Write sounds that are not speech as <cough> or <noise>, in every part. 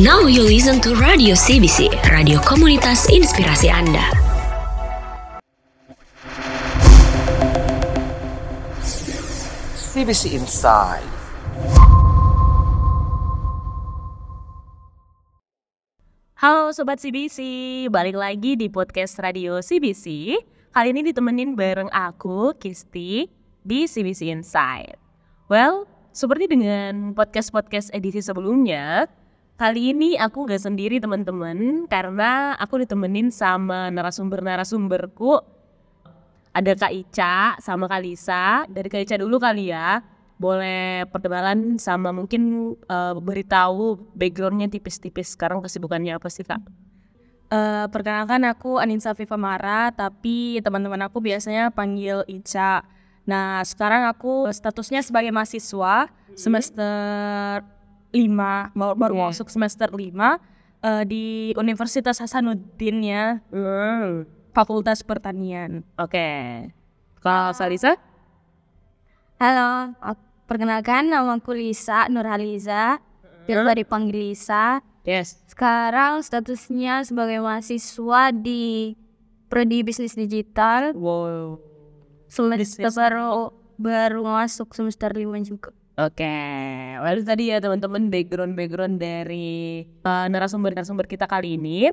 Now you listen to Radio CBC, radio komunitas inspirasi Anda. CBC Inside. Halo Sobat CBC, balik lagi di podcast Radio CBC. Kali ini ditemenin bareng aku, Kisti, di CBC Inside. Well, seperti dengan podcast-podcast edisi sebelumnya, kali ini aku gak sendiri teman-teman, karena aku ditemenin sama narasumber-narasumberku. Ada Kak Ica sama Kak Lisa. Dari Kak Ica dulu kali ya. Boleh perkenalan sama mungkin eh, beritahu backgroundnya tipis-tipis sekarang kesibukannya apa sih Kak? Eh, perkenalkan aku Aninsa Viva Mara, tapi teman-teman aku biasanya panggil Ica. Nah, sekarang aku statusnya sebagai mahasiswa semester 5, baru, baru masuk semester 5 eh, di Universitas Hasanuddin ya, Fakultas Pertanian. Oke. Kalau Salisa? Halo, perkenalkan nama aku Lisa Nurhaliza, biasa dipanggil Lisa. Yes. Sekarang statusnya sebagai mahasiswa di Prodi Bisnis Digital. Wow. Semester baru baru masuk semester 5 juga. Oke, lalu tadi ya teman-teman background-background dari uh, narasumber-narasumber kita kali ini.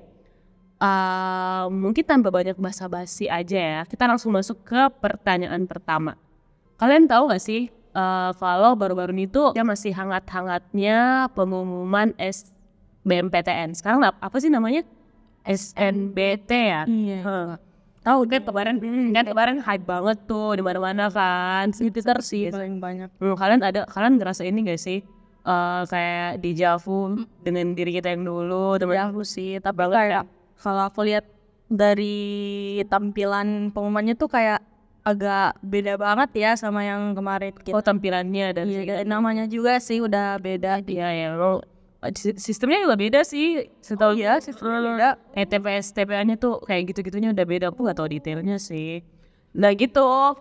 Uh, mungkin tanpa banyak basa-basi aja ya, kita langsung masuk ke pertanyaan pertama. Kalian tahu gak sih uh, kalau baru-baru ini tuh ya masih hangat-hangatnya pengumuman SBMPTN. Sekarang ap- apa sih namanya? SNBT ya? Iya. Tahu kan kemarin kan kemarin hype banget tuh di mana-mana kan. Twitter sih. Paling banyak. Hmm, kalian ada kalian ngerasa ini gak sih Eh kayak di Javu dengan diri kita yang dulu teman Aku sih, tapi banget kayak kalau aku lihat dari tampilan pengumumannya tuh kayak agak beda banget ya sama yang kemarin gitu. oh tampilannya dan Iya, namanya juga sih udah beda. Iya ya si- sistemnya juga beda sih setahu ya sistemnya beda eh TPS TPA-nya tuh kayak gitu-gitunya udah beda aku gak tahu detailnya sih nah gitu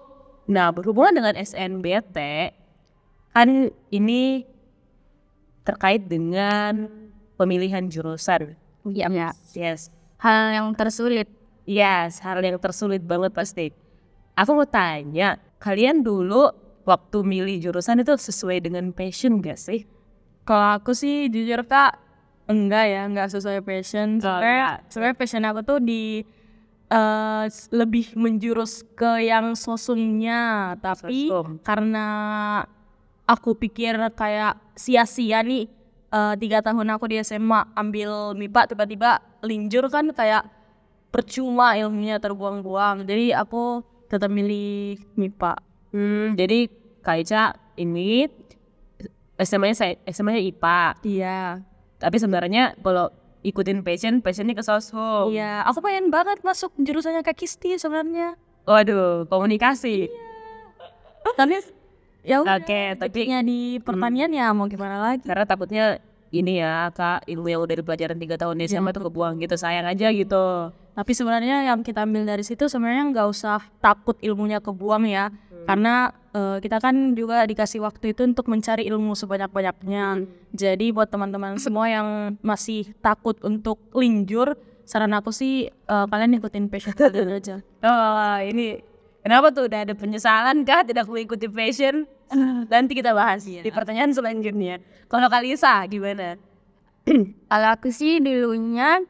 nah berhubungan dengan SNBT kan ini terkait dengan pemilihan jurusan Iya, ya. yes Hal yang tersulit. Yes, hal yang tersulit banget pasti. Aku mau tanya, kalian dulu waktu milih jurusan itu sesuai dengan passion gak sih? Kalau aku sih jujur kak enggak ya, enggak sesuai passion. Sebenarnya sebenarnya passion aku tuh di eh, s- lebih menjurus ke yang sosumnya, tapi Sosum. karena aku pikir kayak sia-sia nih eh, tiga tahun aku di SMA ambil MIPA tiba-tiba linjur kan kayak percuma ilmunya terbuang-buang. Jadi aku tetap milih MIPA. Hmm, jadi Kak Ica ini SMA-nya saya SMA-nya IPA, Iya. tapi sebenarnya kalau ikutin passion, passionnya ke sosum. Iya, aku pengen banget masuk jurusannya Kak Kisti sebenarnya. Waduh, komunikasi. Tapi ya udah, Oke, tapi rezekinya di pertanian ya mau gimana lagi. karena takutnya ini ya kak ilmu yang udah dipelajarin tiga tahun di SMA tuh kebuang gitu sayang aja gitu Tapi sebenarnya yang kita ambil dari situ sebenarnya nggak usah takut ilmunya kebuang ya, karena eh, kita kan juga dikasih waktu itu untuk mencari ilmu sebanyak-banyaknya. Jadi buat teman-teman semua yang masih takut untuk linjur, saran aku sih eh, kalian ikutin passion kalian aja. Oh ini kenapa tuh udah ada penyesalan kah tidak mengikuti fashion? <laughs> Nanti kita bahas di pertanyaan selanjutnya. Kalau Kalisa gimana? <clears throat> Kalau aku sih dulunya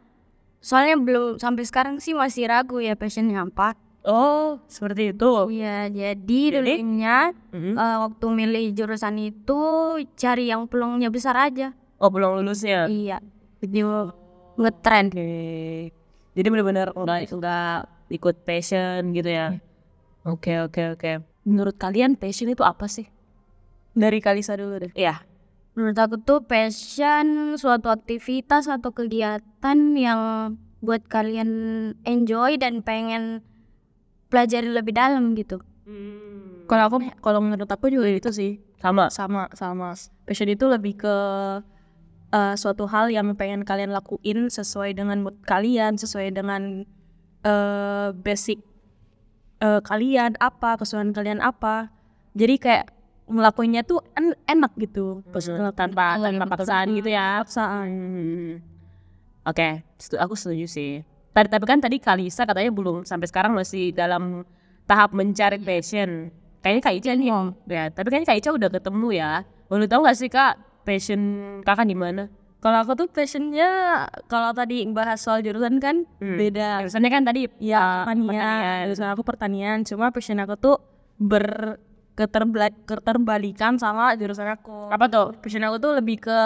soalnya belum sampai sekarang sih masih ragu ya passionnya apa. Oh seperti itu. Iya, jadi dulunya Mhm. eh, waktu milih jurusan itu cari yang peluangnya besar aja. Oh belum lulusnya. Iya. Jadi ngetrend. Oke. Jadi benar-benar nggak nggak ikut passion gitu ya. Oke oke oke. Menurut kalian passion itu apa sih? Dari Kalisa dulu deh. Iya. Menurut aku tuh passion suatu aktivitas atau kegiatan yang buat kalian enjoy dan pengen pelajari lebih dalam gitu. Kalau aku, kalau menurut aku juga itu sih Sama. sama sama. Passion itu lebih ke eh, suatu hal yang pengen kalian lakuin sesuai dengan mood kalian, sesuai dengan eh, basic eh, kalian apa, kesukaan kalian apa. Jadi kayak ngelakuinnya tuh en- enak gitu Hmm. tanpa tanpa paksaan gitu ya paksaan Hmm. Oke, setu- aku setuju sih. Tadi tapi kan tadi Kalisa katanya belum sampai sekarang masih dalam tahap mencari passion. Kayaknya Kak Ica nih, ya. Tapi kayaknya Kak Ica udah ketemu ya. Boleh tahu gak sih Kak passion kakak di mana? kalau aku tuh passionnya kalau tadi bahas soal jurusan kan Hmm. beda Misalnya kan tadi ya uh, pertanian jurusan aku pertanian cuma passion aku tuh ber keterbalikan sama jurusan aku Apa tuh? passion aku tuh lebih ke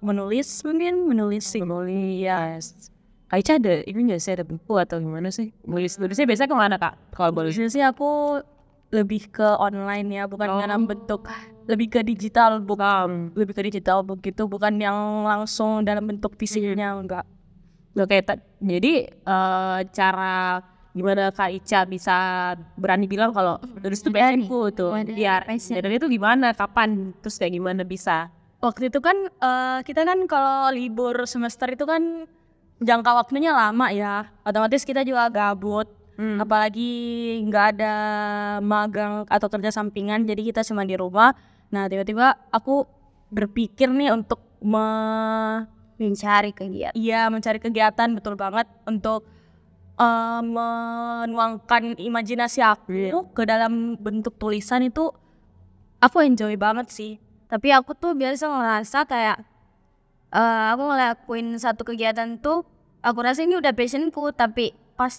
menulis mungkin menulis sih Menulis. Kak Ica ada ini gak sih ada buku atau gimana sih? Nulis nulisnya biasanya ke mana Kak? Kalau boleh. Sih aku lebih ke online ya bukan Oh. dalam bentuk lebih ke digital bukan lebih ke digital begitu bukan yang langsung dalam bentuk fisiknya enggak Oke, jadi eh, cara gimana Kak Ica bisa berani bilang kalau nulis itu passionku tuh. Biar Passion. dan itu gimana, kapan, terus kayak gimana bisa? waktu itu kan eh, kita kan kalau libur semester itu kan jangka waktunya lama ya otomatis kita juga gabut Hmm. apalagi nggak ada magang atau kerja sampingan jadi kita cuma di rumah nah tiba-tiba aku berpikir nih untuk me mencari kegiatan iya mencari kegiatan betul banget untuk eh, menuangkan imajinasi aku ke dalam bentuk tulisan itu aku enjoy banget sih. Tapi aku tuh biasa ngerasa kayak eh aku ngelakuin satu kegiatan tuh aku rasa ini udah passionku tapi pas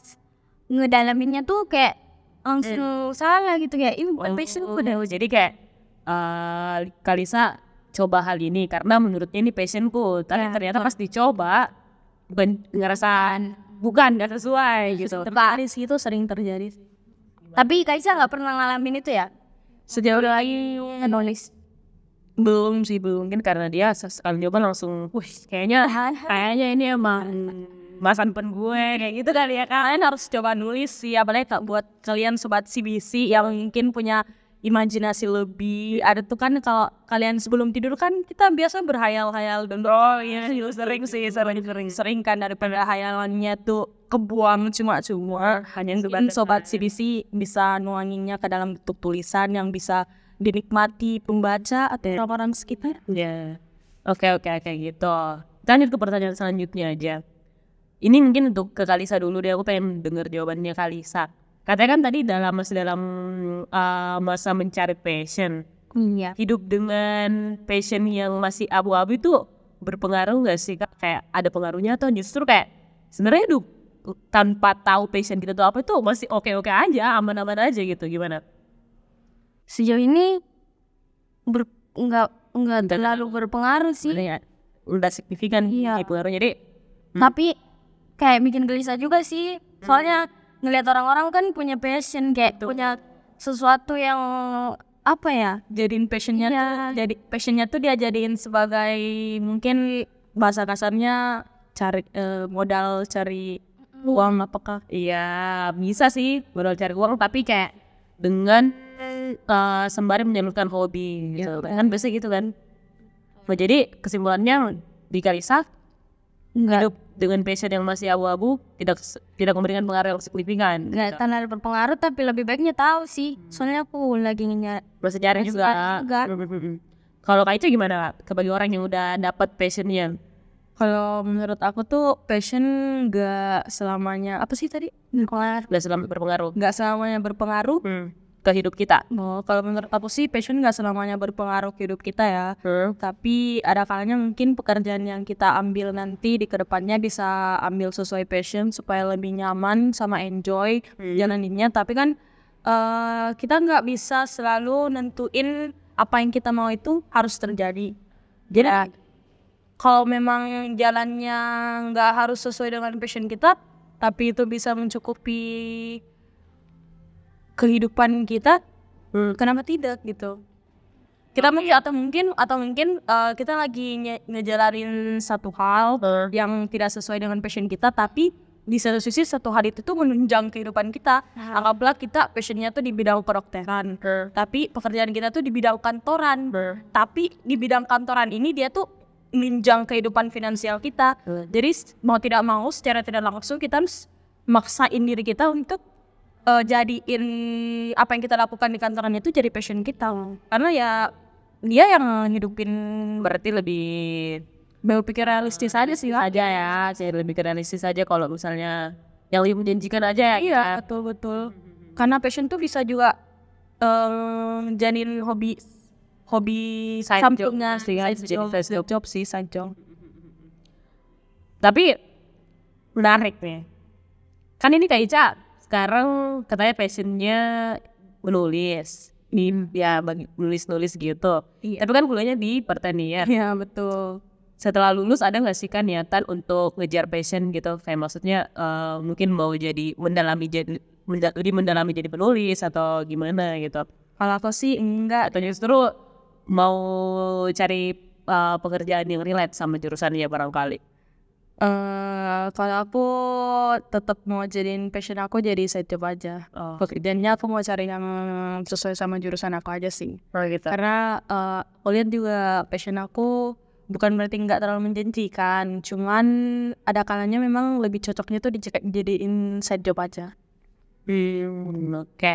ngedalaminnya tuh kayak langsung salah gitu kayak ini bukan passionku dah Oh, jadi kayak eh Kalisa coba hal ini karena menurutnya ini passionku, tapi Ya, ternyata pas dicoba bukan ngerasa bukan nggak sesuai gitu. sih itu sering terjadi sih. Tapi Kaisa nggak pernah ngalamin itu ya? Sejauh lagi nulis belum sih belum. Mungkin karena dia sekali nyoba langsung, wih kayaknya <laughs> kayaknya ini emang masan pen gue kayak gitu kali ya. Kan. kalian harus coba nulis sih apalagi kak buat kalian sobat CBC yang mungkin punya imajinasi lebih ada tuh kan kalau kalian sebelum tidur kan kita biasa berhayal-hayal dan Oh iya sering sih sering sering. sering kan daripada hayalannya tuh kebuang cuma-cuma Hanya untuk mungkin sobat CBC bisa nuanginnya ke dalam bentuk tulisan yang bisa dinikmati pembaca atau orang-orang sekitar Ya, oke oke oke gitu. Lanjut ke pertanyaan selanjutnya aja. Ini mungkin untuk ke Kalisa dulu deh, aku pengen denger jawabannya Kalisa. Katanya kan tadi dalam masih dalam uh, masa mencari passion, iya hidup dengan passion yang masih abu-abu itu berpengaruh nggak sih kak? Kayak ada pengaruhnya atau justru kayak sebenarnya hidup tanpa tahu passion kita tuh apa itu masih oke-oke aja, aman-aman aja gitu gimana? sejauh ini ber, nggak nggak terlalu berpengaruh sih Sebenarnya udah signifikan Iya. nih pengaruhnya. Jadi tapi kayak bikin gelisah juga sih soalnya ngelihat orang-orang kan punya passion kayak punya sesuatu yang apa ya jadiin passionnya Iya. tuh jadi passionnya tuh dia jadiin sebagai mungkin bahasa kasarnya cari eh, modal cari uang apakah? Iya bisa sih modal cari uang tapi kayak dengan eh, sembari menyalurkan hobi gitu kan biasa gitu kan. Nah, jadi kesimpulannya di Kalisa nggak. hidup dengan passion yang masih abu-abu tidak tidak memberikan pengaruh yang signifikan. nggak gitu. terlalu berpengaruh tapi lebih baiknya tahu sih soalnya aku lagi nyari Masih juga. juga. <laughs> Kalau Kak Ica gimana Kak? Bagi orang yang udah dapat passionnya? kalau menurut aku tuh passion gak selamanya apa sih tadi berpengaruh Udah selama berpengaruh nggak selamanya berpengaruh Hmm. Ke hidup kita. oh, kalau menurut aku sih passion nggak selamanya berpengaruh ke hidup kita ya. Hmm. tapi ada kalanya mungkin pekerjaan yang kita ambil nanti di ke depannya bisa ambil sesuai passion supaya lebih nyaman sama enjoy jalaninnya. Tapi kan eh, kita nggak bisa selalu nentuin apa yang kita mau itu harus terjadi. Jadi kalau memang jalannya nggak harus sesuai dengan passion kita tapi itu bisa mencukupi kehidupan kita Hmm. kenapa tidak gitu. Kita mungkin atau mungkin atau mungkin uh, kita lagi nge- ngejalanin satu hal Hmm. yang tidak sesuai dengan passion kita tapi di satu sisi satu hal itu tuh menunjang kehidupan kita. Anggaplah kita passionnya tuh di bidang kedokteran tapi pekerjaan kita tuh di bidang kantoran. Tapi di bidang kantoran ini dia tuh menunjang kehidupan finansial kita. Hmm. jadi mau tidak mau secara tidak langsung kita harus maksain diri kita untuk eh, jadiin apa yang kita lakukan di kantoran itu jadi passion kita karena ya dia yang hidupin Berarti lebih berpikir realistis aja sih Kak. aja ya, saya lebih realistis aja kalau misalnya yang lebih menjanjikan aja ya. Iya, betul betul. Karena passion tuh bisa juga em jadiin hobi hobi Side job sampingan, sih, side jadi job, side side job sih, side job. Tapi menarik nih. Kan ini Kak Ica sekarang katanya passionnya menulis. Di, ya bagi nulis-nulis gitu. Iya. Tapi kan kuliahnya di pertanian. Iya, betul. Setelah lulus ada nggak sih kan niatan untuk ngejar passion gitu? Kayak maksudnya eh, mungkin mau jadi mendalami jadi menda- lebih mendalami jadi penulis atau gimana gitu? Kalau aku sih enggak. Atau justru mau cari eh, pekerjaan yang relate sama jurusannya barangkali? Eh kalau aku tetap mau jadiin passion aku jadi side job aja. Oh, Pekerjaannya aku mau cari yang sesuai sama jurusan aku aja sih. gitu. Karena eh aku lihat juga passion aku bukan berarti nggak terlalu menjanjikan, cuman ada kalanya memang lebih cocoknya tuh dijadiin jadiin side job aja. Hmm, oke.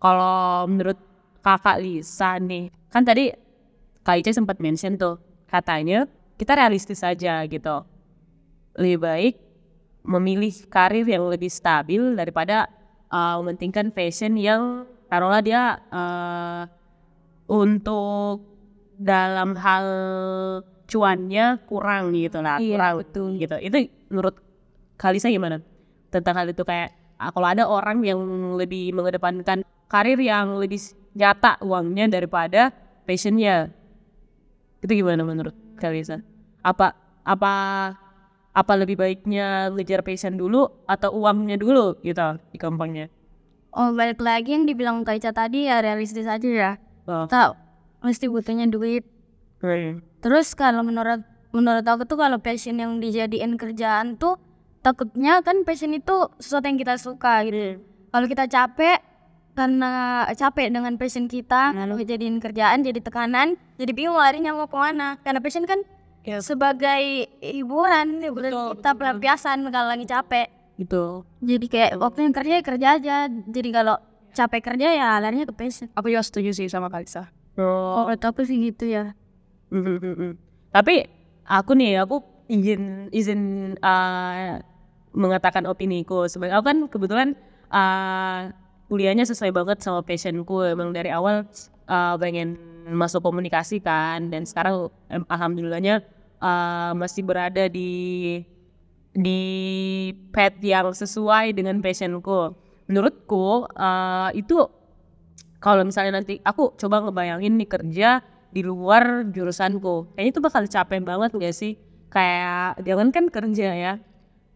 Kalau menurut kakak Lisa nih, kan tadi Kak Ica sempat mention tuh, katanya kita realistis aja gitu. Lebih baik memilih karir yang lebih stabil daripada uh, mementingkan fashion yang taruhlah dia uh, untuk dalam hal cuannya kurang gitu lah, Iya, kurang betul. gitu. Itu menurut Kalisa gimana tentang hal itu kayak ah, kalau ada orang yang lebih mengedepankan karir yang lebih nyata uangnya daripada passionnya, itu gimana menurut Kalisa? Apa apa apa lebih baiknya ngejar passion dulu atau uangnya dulu gitu di gampangnya? Oh balik lagi yang dibilang Kak Ica tadi ya realistis aja ya. Oh. Tahu mesti butuhnya duit. Hmm. Terus kalau menurut menurut aku tuh kalau passion yang dijadiin kerjaan tuh takutnya kan passion itu sesuatu yang kita suka gitu. Kalau kita capek karena capek dengan passion kita lalu jadiin kerjaan jadi tekanan jadi bingung larinya mau ke mana karena passion kan Yes. sebagai hiburan hiburan kita pelampiasan kalau lagi capek Gitu. jadi kayak waktu yang kerja ya kerja aja jadi kalau capek kerja ya larinya ke passion Aku juga setuju sih sama Kalisa. Oh. menurut aku sih gitu ya Mm-mm-mm. Tapi aku nih, aku izin izin uh, mengatakan opiniku. Sebagai aku kan kebetulan uh, kuliahnya sesuai banget sama passionku. Emang dari awal uh, pengen masuk komunikasi kan, dan sekarang alhamdulillahnya uh, masih berada di di path yang sesuai dengan passionku. Menurutku uh, itu kalau misalnya nanti aku coba ngebayangin nih kerja di luar jurusanku kayaknya itu bakal capek banget gak sih kayak jangan kan kerja ya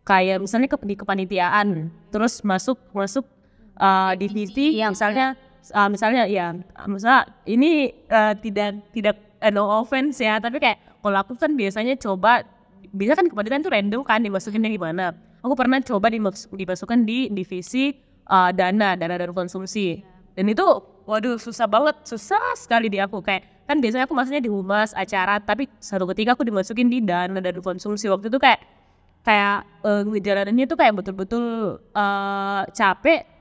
kayak misalnya ke, di kepanitiaan terus masuk masuk uh, divisi Iya, misalnya uh, misalnya ya misalnya ini uh, tidak tidak uh, no offense ya tapi kayak kalau aku kan biasanya coba biasa kan kepanitiaan tuh random kan dimasukinnya gimana? Aku pernah coba dimas- dimasukkan di divisi uh, dana dana dan konsumsi. Dan itu waduh susah banget susah sekali di aku. Kayak kan biasanya aku masuknya di humas acara tapi satu ketika aku dimasukin di dana dan konsumsi. Waktu itu kayak kayak eh, ngejalaninnya tuh kayak betul-betul eh, capek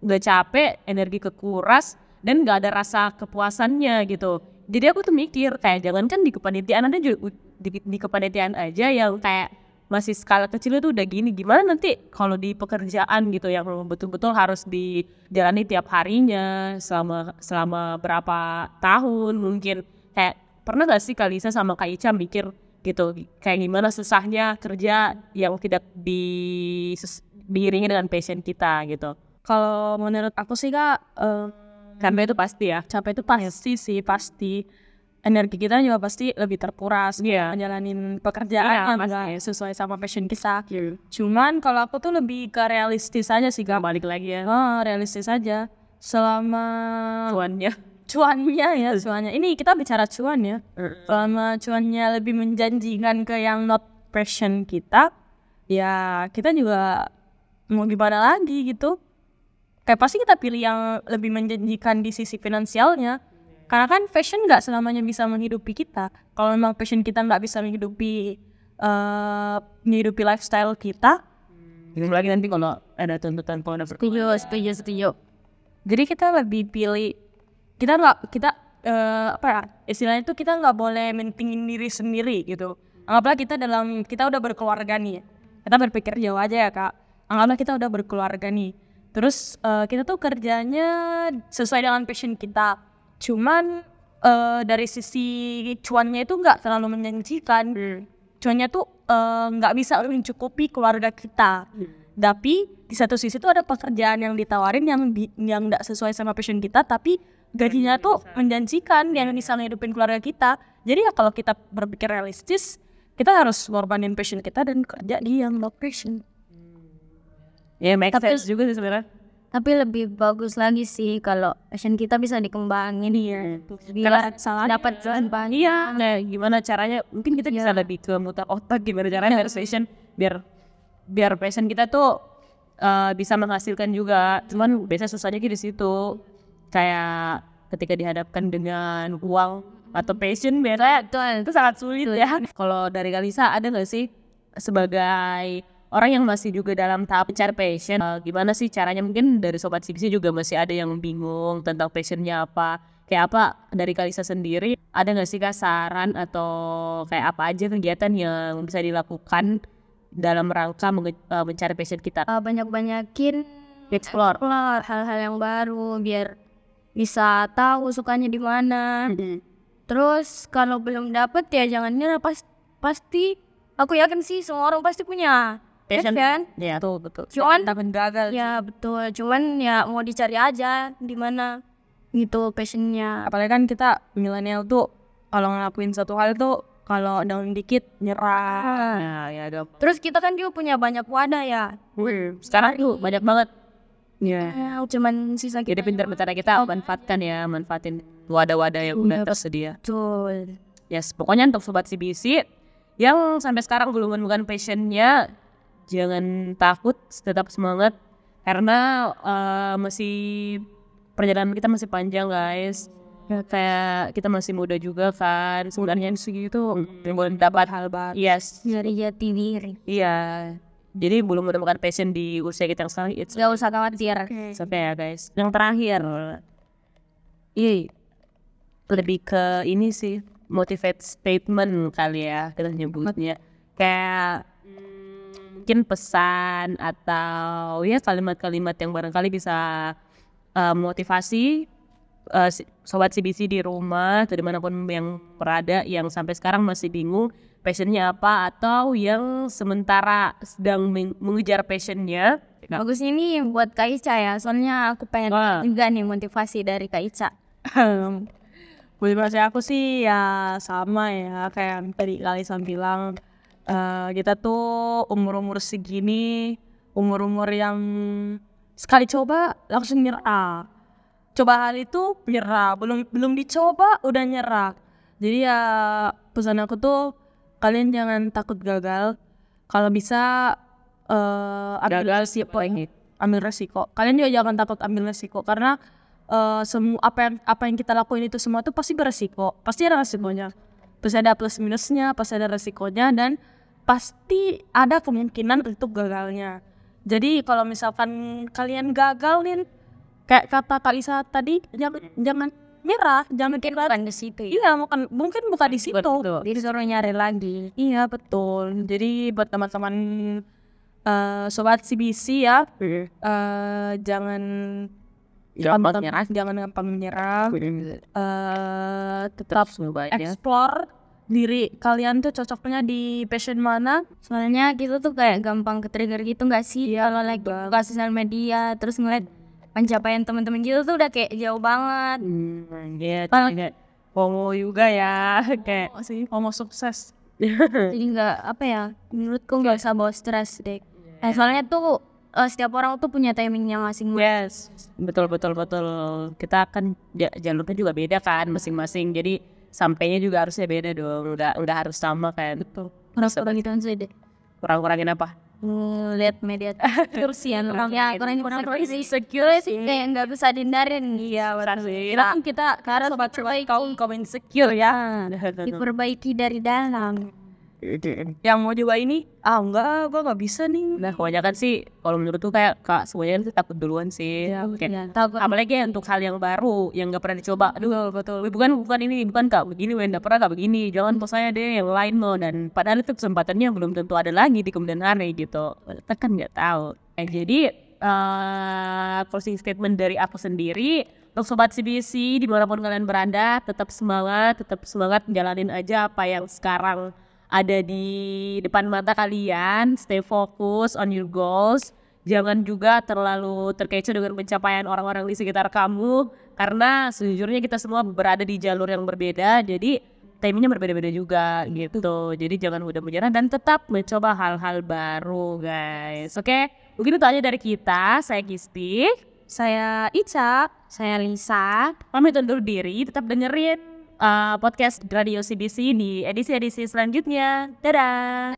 udah capek energi kekuras dan nggak ada rasa kepuasannya gitu. Jadi aku tuh mikir kayak jangan kan di kepanitiaan ada juga di, di kepanitiaan aja yang kayak masih skala kecil itu udah gini. Gimana nanti kalau di pekerjaan gitu yang betul-betul harus dijalani tiap harinya selama selama berapa tahun mungkin. Kayak pernah gak sih Kalisa sama Kak Ica mikir gitu kayak gimana susahnya kerja yang tidak di diiringi dengan passion kita gitu Kalau menurut aku sih kak, em, karena itu pasti ya capek itu pasti sih pasti. Energi kita juga pasti lebih terkuras. Iya. Menjalanin pekerjaan Iya, nggak sesuai sama passion kita. Cuman kalau aku tuh lebih ke realistis aja sih kak. balik lagi ya Ah, realistis aja. Selama cuannya cuannya ya cuannya. Ini kita bicara cuan ya. Selama cuannya lebih menjanjikan ke yang not passion kita, ya kita juga mau gimana lagi gitu. Kayak pasti kita pilih yang lebih menjanjikan di sisi finansialnya. Karena kan fashion nggak selamanya bisa menghidupi kita. Kalau memang passion kita nggak bisa menghidupi eh menghidupi lifestyle kita, belum lagi nanti kalau ada tuntutan kalau ada setuju setuju setuju Jadi kita lebih pilih kita nggak kita eh, apa ya istilahnya itu kita nggak boleh mentingin diri sendiri gitu. Anggaplah kita dalam kita udah berkeluarga nih. Kita berpikir jauh aja ya kak. Anggaplah kita udah berkeluarga nih. Terus eh, kita tuh kerjanya sesuai dengan passion kita. Cuman eh, dari sisi cuannya itu nggak terlalu menjanjikan. Cuannya tuh eh, nggak bisa mencukupi keluarga kita. Tapi di satu sisi tuh ada pekerjaan yang ditawarin yang yang nggak sesuai sama passion kita, tapi gajinya tuh menjanjikan yang bisa ngehidupin keluarga kita. Jadi ya kalau kita berpikir realistis, kita harus ngorbanin passion kita dan kerja di yang no passion. Ya make sense juga sih sebenarnya. tapi lebih bagus lagi sih kalau passion kita bisa dikembangin. Ya Karena salah dapat bahan iya nah gimana caranya? Mungkin kita bisa lebih ke mutar otak gimana caranya biar passion biar biar passion kita tuh eh, bisa menghasilkan juga. Cuman biasanya susahnya di situ. Kayak ketika dihadapkan dengan uang atau passion biasanya itu sangat sulit ya. Kalau dari Kalisa ada nggak sih sebagai orang yang masih juga dalam tahap mencari passion eh, gimana sih caranya? Mungkin dari sobat CBC juga masih ada yang bingung tentang passionnya apa. Kayak apa dari Kalisa sendiri ada nggak sih kak saran atau kayak apa aja kegiatan yang bisa dilakukan dalam rangka menge- eh, mencari passion kita? Banyak banyakin explore. Explore hal-hal yang baru biar bisa tahu sukanya di mana. Terus kalau belum dapet ya jangan nyerah pas pasti aku yakin sih semua orang pasti punya passion. kan? Ya tuh betul. Cuman takut gagal. ya betul. Cuman ya mau dicari aja di mana gitu passionnya. Apalagi kan kita milenial tuh kalau ngelakuin satu hal tuh kalau down dikit nyerah. nah ya ada terus kita kan juga punya banyak wadah ya. Sekarang tuh banyak banget. Iya. Ya, cuman sisa jadi kita pintar-pintar kita manfaatkan ya manfaatin wadah-wadah yang udah tersedia. betul. Yes, pokoknya untuk sobat CBC yang sampai sekarang belum menemukan passionnya, jangan takut, tetap semangat. Karena eh, masih perjalanan kita masih panjang guys. Kayak kita masih muda juga kan, sebenarnya. Segitu belum dapat. hal baru. Yes, dari jati diri. Iya. Jadi belum menemukan passion di usia kita yang sekarang. It's gak usah khawatir. Sampai ya guys. Yang terakhir, iya lebih ke ini sih motivate statement kali ya kita nyebutnya. Kayak mungkin pesan atau ya kalimat-kalimat yang barangkali bisa uh, motivasi uh, sobat CBC di rumah atau di mana pun yang berada yang sampai sekarang masih bingung passionnya apa atau yang sementara sedang meng- mengejar passionnya. Bagusnya ini buat Kak Ica ya soalnya aku pengen Wah. juga nih motivasi dari Kak Ica. Motivasi aku sih ya sama ya kayak yang tadi Kalisa bilang eh, kita tuh umur-umur segini umur-umur yang sekali coba langsung nyerah. Coba hal itu nyerah, belum belum dicoba udah nyerah. Jadi ya pesan aku tuh kalian jangan takut gagal. Kalau bisa eh ambil resiko, ambil resiko. Kalian juga jangan takut ambil resiko karena eh semua apa yang apa yang kita lakuin itu semua tuh pasti beresiko, pasti ada resikonya. Pasti ada plus minusnya, pasti ada resikonya dan pasti ada kemungkinan untuk gagalnya. Jadi kalau misalkan kalian gagal nih kayak kata Kalisa tadi jangan jangan nyerah, jangan mungkin kita bukan di situ ya Iya, bukan mungkin bukan di situ. Betul. disuruh nyari lagi Iya betul. Jadi buat teman-teman eh, sobat CBC ya, eh, jangan Gampang gampang- nyerah. jangan gampang menyerah. eh tetap explore diri kalian tuh cocoknya di passion mana. soalnya kita tuh kayak gampang ke trigger gitu nggak sih kalau lagi buka sosial media terus ngeliat pencapaian teman-teman kita tuh udah kayak jauh banget Hmm, kayak FOMO juga ya, <laughs> kayak Oh, sih, sukses. jadi nggak apa ya menurutku nggak usah bawa stres deh eh, soalnya tuh eh, setiap orang tuh punya timingnya masing-masing. Yes, betul betul betul. Kita kan ja- jalurnya juga beda kan masing-masing, jadi sampainya juga harusnya beda dong, udah udah harus sama kan. Betul. kurang-kurang gitu aja deh. Kurang-kurangin apa? lihat media terus ya ya kurang kurang kurang sih secure sih. Kayak nggak bisa dihindarin iya Kita kan kita karena sobat sobat kaum kaum insecure ya. diperbaiki dari dalam Yang mau coba ini, ah enggak, gue nggak bisa nih. Nah kebanyakan sih kalau menurut tuh kayak kak semuanya tuh takut duluan sih. Iya, Kayak, Ya, takut. apalagi ya untuk hal yang baru yang nggak pernah dicoba. Aduh betul. Wih, Bukan bukan ini bukan kak begini, weh nggak pernah kak begini. Jangan pos saya deh yang lain loh. Dan padahal itu kesempatannya belum tentu ada lagi di kemudian hari gitu. Kita kan nggak tahu. Eh, jadi eh closing statement dari aku sendiri untuk sobat CBC di mana pun kalian berada tetap semangat tetap semangat jalanin aja apa yang sekarang ada di depan mata kalian stay fokus on your goals. Jangan juga terlalu terkecoh dengan pencapaian orang-orang di sekitar kamu karena sejujurnya kita semua berada di jalur yang berbeda jadi timingnya berbeda-beda juga gitu. Jadi jangan mudah menyerah dan tetap mencoba hal-hal baru guys. Oke mungkin itu aja dari kita. Saya Kisti. Saya Ica. Saya Lisa. pamit undur diri tetap dengerin uh, podcast Radio CBC di edisi-edisi selanjutnya. Dadah